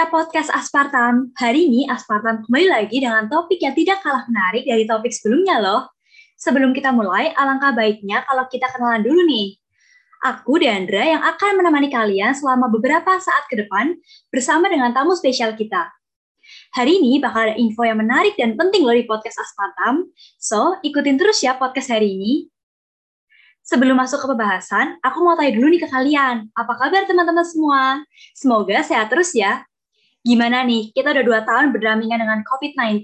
siap podcast Aspartam. Hari ini Aspartam kembali lagi dengan topik yang tidak kalah menarik dari topik sebelumnya loh. Sebelum kita mulai, alangkah baiknya kalau kita kenalan dulu nih. Aku Deandra yang akan menemani kalian selama beberapa saat ke depan bersama dengan tamu spesial kita. Hari ini bakal ada info yang menarik dan penting loh di podcast Aspartam. So, ikutin terus ya podcast hari ini. Sebelum masuk ke pembahasan, aku mau tanya dulu nih ke kalian. Apa kabar teman-teman semua? Semoga sehat terus ya. Gimana nih, kita udah dua tahun berdampingan dengan COVID-19,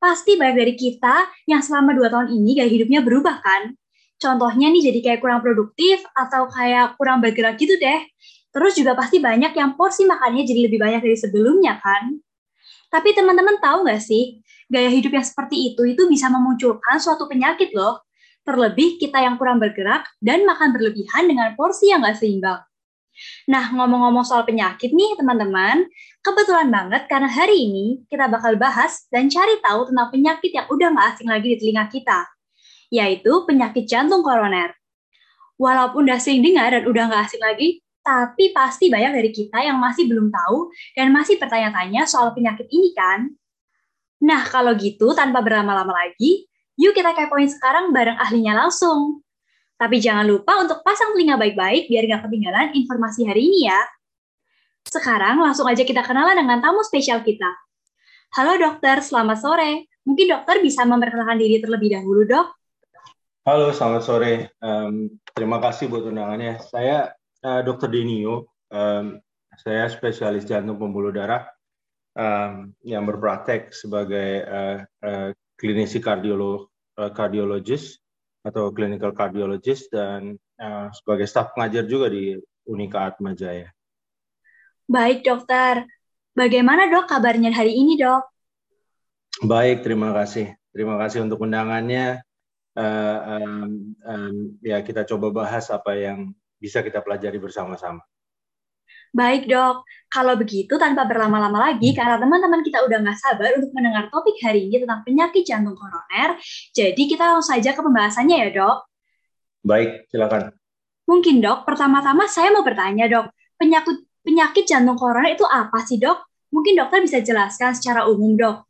pasti banyak dari kita yang selama dua tahun ini gaya hidupnya berubah kan? Contohnya nih jadi kayak kurang produktif atau kayak kurang bergerak gitu deh. Terus juga pasti banyak yang porsi makannya jadi lebih banyak dari sebelumnya kan? Tapi teman-teman tahu nggak sih, gaya hidup yang seperti itu itu bisa memunculkan suatu penyakit loh terlebih kita yang kurang bergerak dan makan berlebihan dengan porsi yang nggak seimbang. Nah, ngomong-ngomong soal penyakit nih, teman-teman, kebetulan banget karena hari ini kita bakal bahas dan cari tahu tentang penyakit yang udah nggak asing lagi di telinga kita, yaitu penyakit jantung koroner. Walaupun udah sering dengar dan udah nggak asing lagi, tapi pasti banyak dari kita yang masih belum tahu dan masih bertanya-tanya soal penyakit ini kan? Nah, kalau gitu, tanpa berlama-lama lagi, Yuk kita kepoin sekarang bareng ahlinya langsung. Tapi jangan lupa untuk pasang telinga baik-baik biar nggak ketinggalan informasi hari ini ya. Sekarang langsung aja kita kenalan dengan tamu spesial kita. Halo dokter, selamat sore. Mungkin dokter bisa memperkenalkan diri terlebih dahulu dok? Halo, selamat sore. Um, terima kasih buat undangannya. Saya uh, Dokter Denio. Um, saya spesialis jantung pembuluh darah um, yang berpraktek sebagai uh, uh, klinisi kardiolog uh, kardiologis atau clinical cardiologist dan uh, sebagai staf pengajar juga di Unika Atma Jaya. Baik dokter, bagaimana dok kabarnya hari ini dok? Baik, terima kasih. Terima kasih untuk undangannya. Uh, um, um, ya kita coba bahas apa yang bisa kita pelajari bersama-sama. Baik dok, kalau begitu tanpa berlama-lama lagi, karena teman-teman kita udah nggak sabar untuk mendengar topik hari ini tentang penyakit jantung koroner, jadi kita langsung saja ke pembahasannya ya dok. Baik, silakan. Mungkin dok, pertama-tama saya mau bertanya dok, penyakit penyakit jantung koroner itu apa sih dok? Mungkin dokter bisa jelaskan secara umum dok.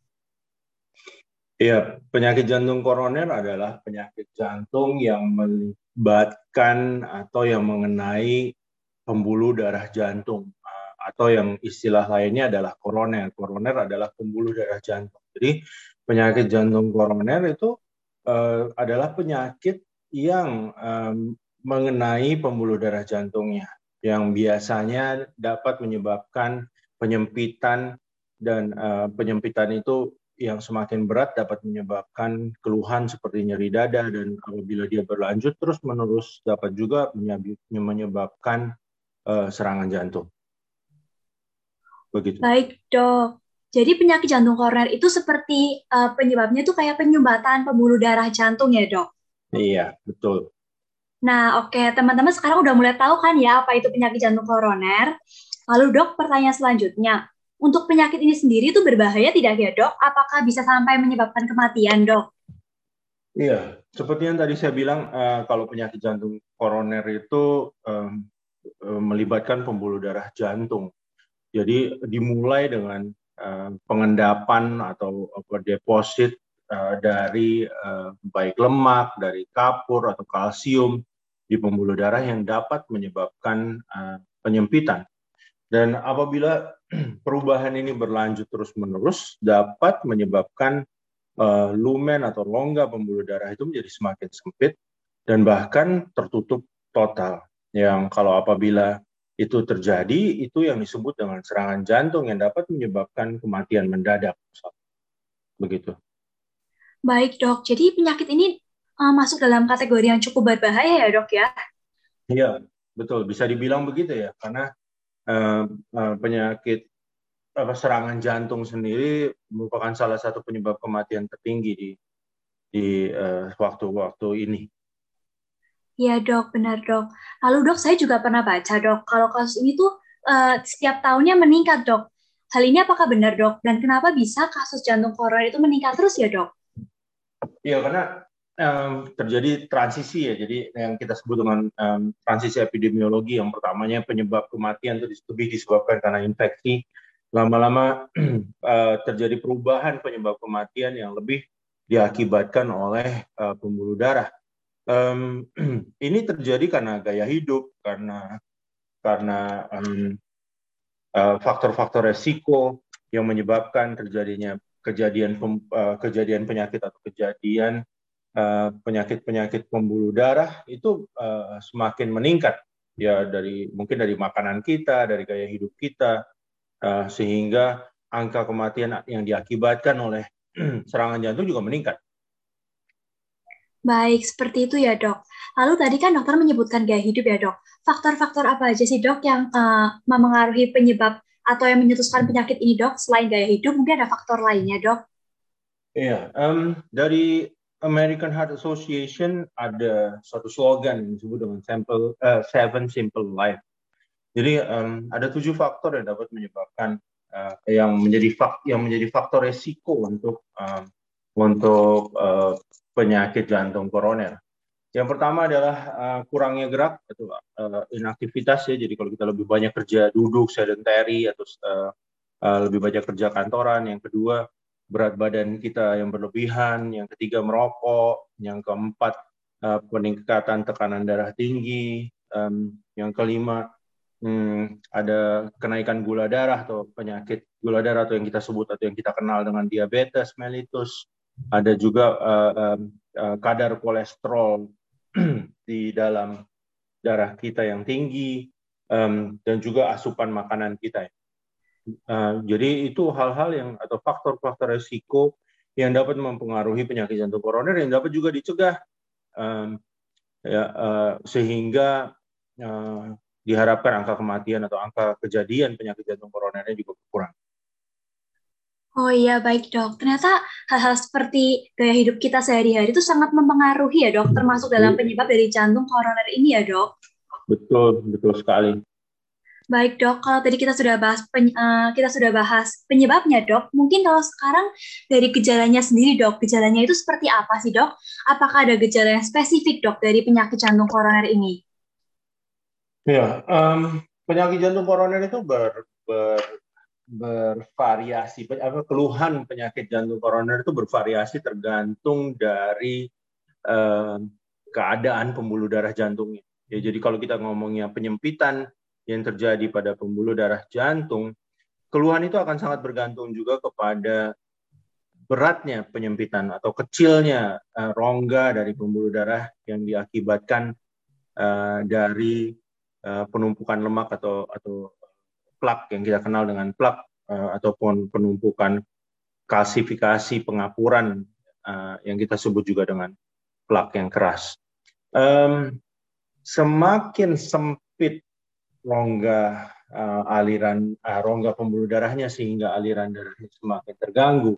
Iya, penyakit jantung koroner adalah penyakit jantung yang melibatkan atau yang mengenai pembuluh darah jantung eh, atau yang istilah lainnya adalah koroner. Koroner adalah pembuluh darah jantung. Jadi penyakit jantung koroner itu uh, adalah penyakit yang um, mengenai pembuluh darah jantungnya yang biasanya dapat menyebabkan penyempitan dan uh, penyempitan itu yang semakin berat dapat menyebabkan keluhan seperti nyeri dada dan apabila dia berlanjut terus menerus dapat juga menyebabkan uh, serangan jantung. Begitu. Baik, Dok. Jadi penyakit jantung koroner itu seperti uh, penyebabnya itu kayak penyumbatan pembuluh darah jantung ya, Dok? Iya, betul. Nah, oke, okay. teman-teman sekarang udah mulai tahu kan ya apa itu penyakit jantung koroner. Lalu, Dok, pertanyaan selanjutnya. Untuk penyakit ini sendiri itu berbahaya tidak ya, Dok? Apakah bisa sampai menyebabkan kematian, Dok? Iya, seperti yang tadi saya bilang, uh, kalau penyakit jantung koroner itu um, melibatkan pembuluh darah jantung. Jadi dimulai dengan uh, pengendapan atau deposit uh, dari uh, baik lemak, dari kapur atau kalsium di pembuluh darah yang dapat menyebabkan uh, penyempitan. Dan apabila perubahan ini berlanjut terus-menerus dapat menyebabkan lumen atau rongga pembuluh darah itu menjadi semakin sempit dan bahkan tertutup total yang kalau apabila itu terjadi itu yang disebut dengan serangan jantung yang dapat menyebabkan kematian mendadak. Begitu. Baik dok, jadi penyakit ini uh, masuk dalam kategori yang cukup berbahaya ya dok ya? Iya, betul. Bisa dibilang begitu ya, karena uh, uh, penyakit apa serangan jantung sendiri merupakan salah satu penyebab kematian tertinggi di di waktu-waktu uh, ini. Iya dok, benar dok. Lalu dok, saya juga pernah baca dok, kalau kasus ini tuh uh, setiap tahunnya meningkat dok. Hal ini apakah benar dok? Dan kenapa bisa kasus jantung koroner itu meningkat terus ya dok? Iya, karena um, terjadi transisi ya. Jadi yang kita sebut dengan um, transisi epidemiologi yang pertamanya penyebab kematian itu lebih disebabkan karena infeksi lama-lama uh, terjadi perubahan penyebab kematian yang lebih diakibatkan oleh uh, pembuluh darah. Um, ini terjadi karena gaya hidup, karena karena um, faktor-faktor resiko yang menyebabkan terjadinya kejadian uh, kejadian penyakit atau kejadian penyakit-penyakit uh, pembuluh darah itu uh, semakin meningkat ya dari mungkin dari makanan kita, dari gaya hidup kita, uh, sehingga angka kematian yang diakibatkan oleh serangan jantung juga meningkat. Baik, seperti itu ya dok. Lalu tadi kan dokter menyebutkan gaya hidup ya dok. Faktor-faktor apa aja sih dok yang uh, memengaruhi penyebab atau yang menyetuskan penyakit ini dok? Selain gaya hidup, mungkin ada faktor lainnya dok? Iya, um, dari American Heart Association ada suatu slogan yang disebut dengan simple, uh, Seven Simple Life. Jadi um, ada tujuh faktor yang dapat menyebabkan uh, yang menjadi fak yang menjadi faktor resiko untuk um, untuk uh, penyakit jantung koroner. Yang pertama adalah uh, kurangnya gerak atau uh, inaktivitas ya. Jadi kalau kita lebih banyak kerja duduk, sedentary atau uh, uh, lebih banyak kerja kantoran. Yang kedua berat badan kita yang berlebihan, yang ketiga merokok, yang keempat uh, peningkatan tekanan darah tinggi, um, yang kelima hmm, ada kenaikan gula darah atau penyakit gula darah atau yang kita sebut atau yang kita kenal dengan diabetes mellitus, ada juga uh, uh, kadar kolesterol di dalam darah kita yang tinggi um, dan juga asupan makanan kita. Uh, jadi itu hal-hal yang atau faktor-faktor resiko yang dapat mempengaruhi penyakit jantung koroner yang dapat juga dicegah um, ya, uh, sehingga uh, diharapkan angka kematian atau angka kejadian penyakit jantung koronernya juga berkurang. Oh iya, baik dok. Ternyata hal-hal seperti gaya hidup kita sehari-hari itu sangat mempengaruhi ya dok, termasuk dalam penyebab dari jantung koroner ini ya dok. Betul, betul sekali. Baik dok, kalau tadi kita sudah bahas pen, uh, kita sudah bahas penyebabnya dok, mungkin kalau sekarang dari gejalanya sendiri dok, gejalanya itu seperti apa sih dok? Apakah ada gejala yang spesifik dok dari penyakit jantung koroner ini? Ya, um, penyakit jantung koroner itu ber, ber, bervariasi. Apa keluhan penyakit jantung koroner itu bervariasi tergantung dari um, keadaan pembuluh darah jantungnya. Ya, jadi kalau kita ngomongnya penyempitan yang terjadi pada pembuluh darah jantung, keluhan itu akan sangat bergantung juga kepada beratnya penyempitan atau kecilnya uh, rongga dari pembuluh darah yang diakibatkan uh, dari uh, penumpukan lemak atau atau plak yang kita kenal dengan plak uh, ataupun penumpukan kalsifikasi pengapuran uh, yang kita sebut juga dengan plak yang keras. Um, semakin sempit rongga uh, aliran uh, rongga pembuluh darahnya sehingga aliran darahnya semakin terganggu,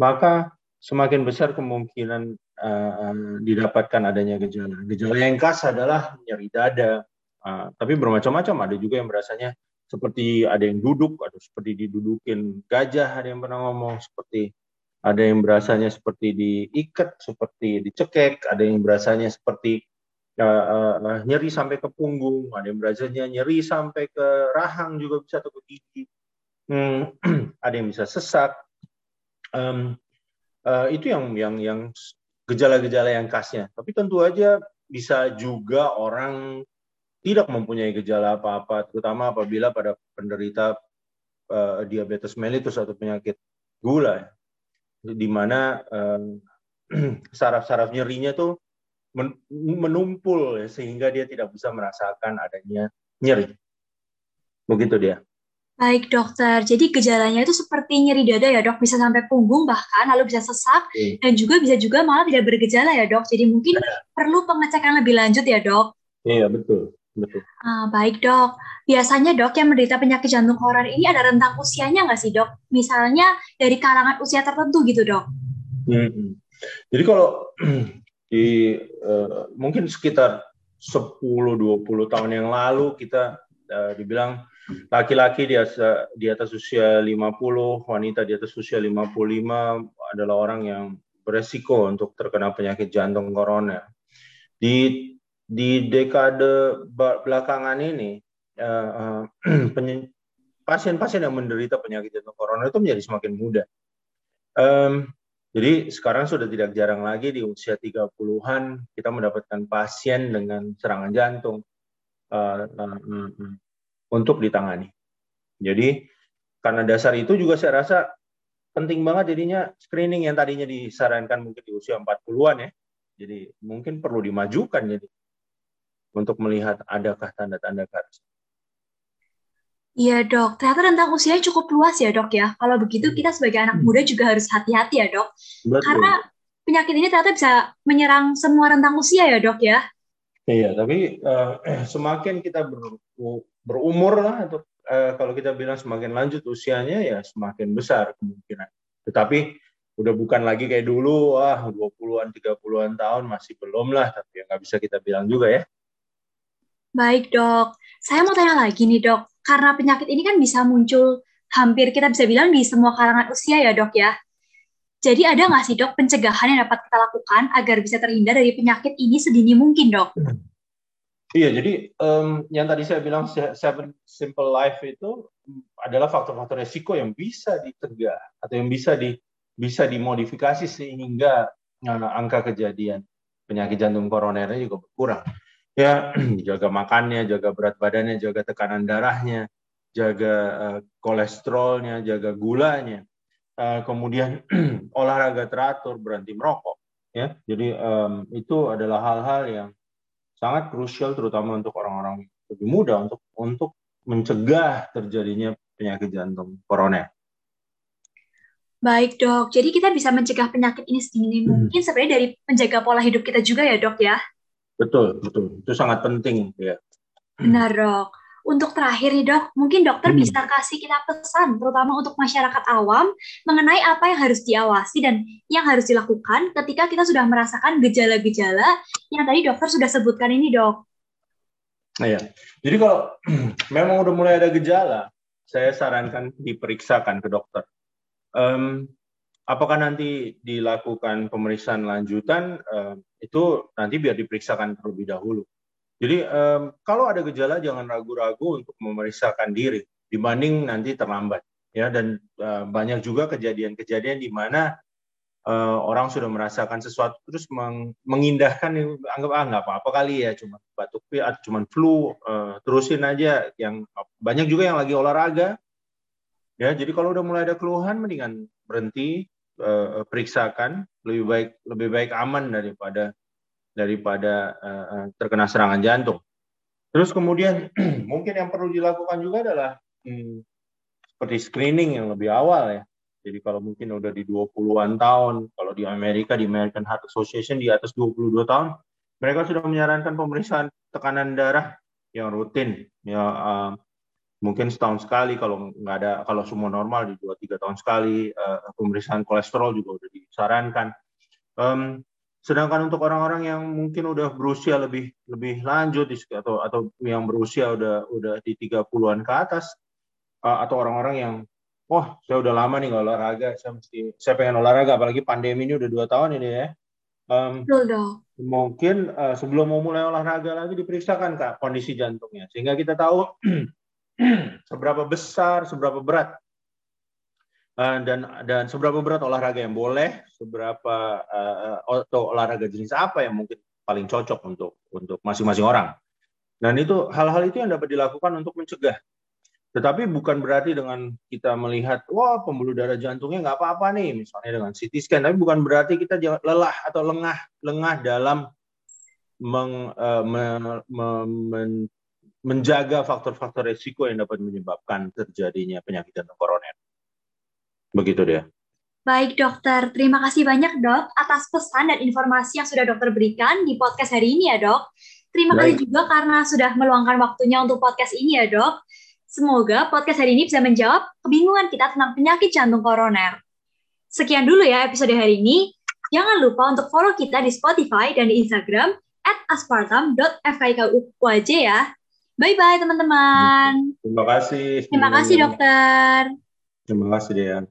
maka semakin besar kemungkinan uh, um, didapatkan adanya gejala. Gejala yang khas adalah nyeri dada, uh, tapi bermacam-macam. Ada juga yang berasanya seperti ada yang duduk, atau seperti didudukin gajah, ada yang pernah ngomong seperti ada yang berasanya seperti diikat, seperti dicekek, ada yang berasanya seperti uh, uh, nyeri sampai ke punggung, ada yang berasanya nyeri sampai ke rahang juga bisa atau ke gigi, hmm, ada yang bisa sesak. Um, uh, itu yang yang yang gejala-gejala yang khasnya. Tapi tentu aja bisa juga orang tidak mempunyai gejala apa-apa, terutama apabila pada penderita uh, diabetes mellitus atau penyakit gula, di mana saraf-saraf nyerinya tuh menumpul ya, sehingga dia tidak bisa merasakan adanya nyeri. Begitu dia. Baik dokter, jadi gejalanya itu seperti nyeri dada ya dok, bisa sampai punggung bahkan, lalu bisa sesak, hmm. dan juga bisa juga malah tidak bergejala ya dok, jadi mungkin ya. perlu pengecekan lebih lanjut ya dok? Iya betul, betul. Ah, baik dok, biasanya dok yang menderita penyakit jantung koroner ini ada rentang usianya nggak sih dok? Misalnya dari kalangan usia tertentu gitu dok? Hmm. Jadi kalau di uh, mungkin sekitar 10-20 tahun yang lalu kita uh, dibilang laki-laki di di atas usia 50, wanita di atas usia 55 adalah orang yang beresiko untuk terkena penyakit jantung koroner. Di di dekade belakangan ini uh, uh, pasien-pasien yang menderita penyakit jantung koroner itu menjadi semakin muda. Jadi sekarang sudah tidak jarang lagi di usia 30-an kita mendapatkan pasien dengan serangan jantung uh, untuk ditangani. Jadi karena dasar itu juga saya rasa penting banget jadinya screening yang tadinya disarankan mungkin di usia 40-an ya. Jadi mungkin perlu dimajukan jadi untuk melihat adakah tanda-tanda kanker. Iya dok, ternyata rentang usianya cukup luas ya dok ya. Kalau begitu kita sebagai anak muda juga harus hati-hati ya dok. Betul. Karena penyakit ini ternyata bisa menyerang semua rentang usia ya dok ya. Iya, tapi uh, semakin kita ber, berumur lah, atau uh, kalau kita bilang semakin lanjut usianya ya semakin besar kemungkinan. Tetapi udah bukan lagi kayak dulu, wah 20-an, 30-an tahun masih belum lah, tapi ya nggak bisa kita bilang juga ya. Baik dok, saya mau tanya lagi nih dok, karena penyakit ini kan bisa muncul hampir kita bisa bilang di semua kalangan usia ya dok ya. Jadi ada nggak sih dok pencegahan yang dapat kita lakukan agar bisa terhindar dari penyakit ini sedini mungkin dok? Iya, jadi um, yang tadi saya bilang seven simple life itu adalah faktor-faktor resiko yang bisa dicegah atau yang bisa di bisa dimodifikasi sehingga uh, angka kejadian penyakit jantung koronernya juga berkurang ya jaga makannya, jaga berat badannya, jaga tekanan darahnya, jaga uh, kolesterolnya, jaga gulanya, uh, kemudian olahraga teratur, berhenti merokok, ya. Jadi um, itu adalah hal-hal yang sangat krusial, terutama untuk orang-orang lebih muda untuk untuk mencegah terjadinya penyakit jantung koroner. Baik dok, jadi kita bisa mencegah penyakit ini sedini hmm. mungkin sebenarnya dari menjaga pola hidup kita juga ya dok ya? Betul, betul. Itu sangat penting ya. Benar, Dok. Untuk terakhir nih, Dok, mungkin dokter hmm. bisa kasih kita pesan terutama untuk masyarakat awam mengenai apa yang harus diawasi dan yang harus dilakukan ketika kita sudah merasakan gejala-gejala yang tadi dokter sudah sebutkan ini, Dok. Iya. Jadi kalau memang udah mulai ada gejala, saya sarankan diperiksakan ke dokter. Um, apakah nanti dilakukan pemeriksaan lanjutan uh, itu nanti biar diperiksakan terlebih dahulu. Jadi um, kalau ada gejala jangan ragu-ragu untuk memeriksakan diri dibanding nanti terlambat ya. Dan uh, banyak juga kejadian-kejadian di mana uh, orang sudah merasakan sesuatu terus meng mengindahkan anggap ah nggak apa-apa kali ya cuma batuk pilek cuma flu uh, terusin aja. Yang banyak juga yang lagi olahraga ya. Jadi kalau udah mulai ada keluhan mendingan berhenti uh, periksakan lebih baik lebih baik aman daripada daripada uh, terkena serangan jantung. Terus kemudian mungkin yang perlu dilakukan juga adalah hmm, seperti screening yang lebih awal ya. Jadi kalau mungkin udah di 20-an tahun, kalau di Amerika di American Heart Association di atas 22 tahun, mereka sudah menyarankan pemeriksaan tekanan darah yang rutin ya uh, mungkin setahun sekali kalau nggak ada kalau semua normal di dua tiga tahun sekali uh, pemeriksaan kolesterol juga udah disarankan. Um, sedangkan untuk orang-orang yang mungkin udah berusia lebih lebih lanjut atau atau yang berusia udah udah di 30-an ke atas uh, atau orang-orang yang wah saya udah lama nih nggak olahraga saya mesti saya pengen olahraga apalagi pandemi ini udah dua tahun ini ya. Um, mungkin uh, sebelum mau mulai olahraga lagi diperiksakan kak kondisi jantungnya. Sehingga kita tahu seberapa besar, seberapa berat uh, dan dan seberapa berat olahraga yang boleh, seberapa uh, atau olahraga jenis apa yang mungkin paling cocok untuk untuk masing-masing orang. Dan itu hal-hal itu yang dapat dilakukan untuk mencegah. Tetapi bukan berarti dengan kita melihat wah pembuluh darah jantungnya nggak apa-apa nih, misalnya dengan CT scan, tapi bukan berarti kita lelah atau lengah lengah dalam meng, uh, me, me, men, menjaga faktor-faktor resiko yang dapat menyebabkan terjadinya penyakit jantung koroner. Begitu dia. Baik dokter, terima kasih banyak dok atas pesan dan informasi yang sudah dokter berikan di podcast hari ini ya dok. Terima Baik. kasih juga karena sudah meluangkan waktunya untuk podcast ini ya dok. Semoga podcast hari ini bisa menjawab kebingungan kita tentang penyakit jantung koroner. Sekian dulu ya episode hari ini. Jangan lupa untuk follow kita di Spotify dan di Instagram at aspartam.fkikuaj ya. Bye-bye teman-teman. Terima kasih. Terima kasih dokter. Terima kasih Dean.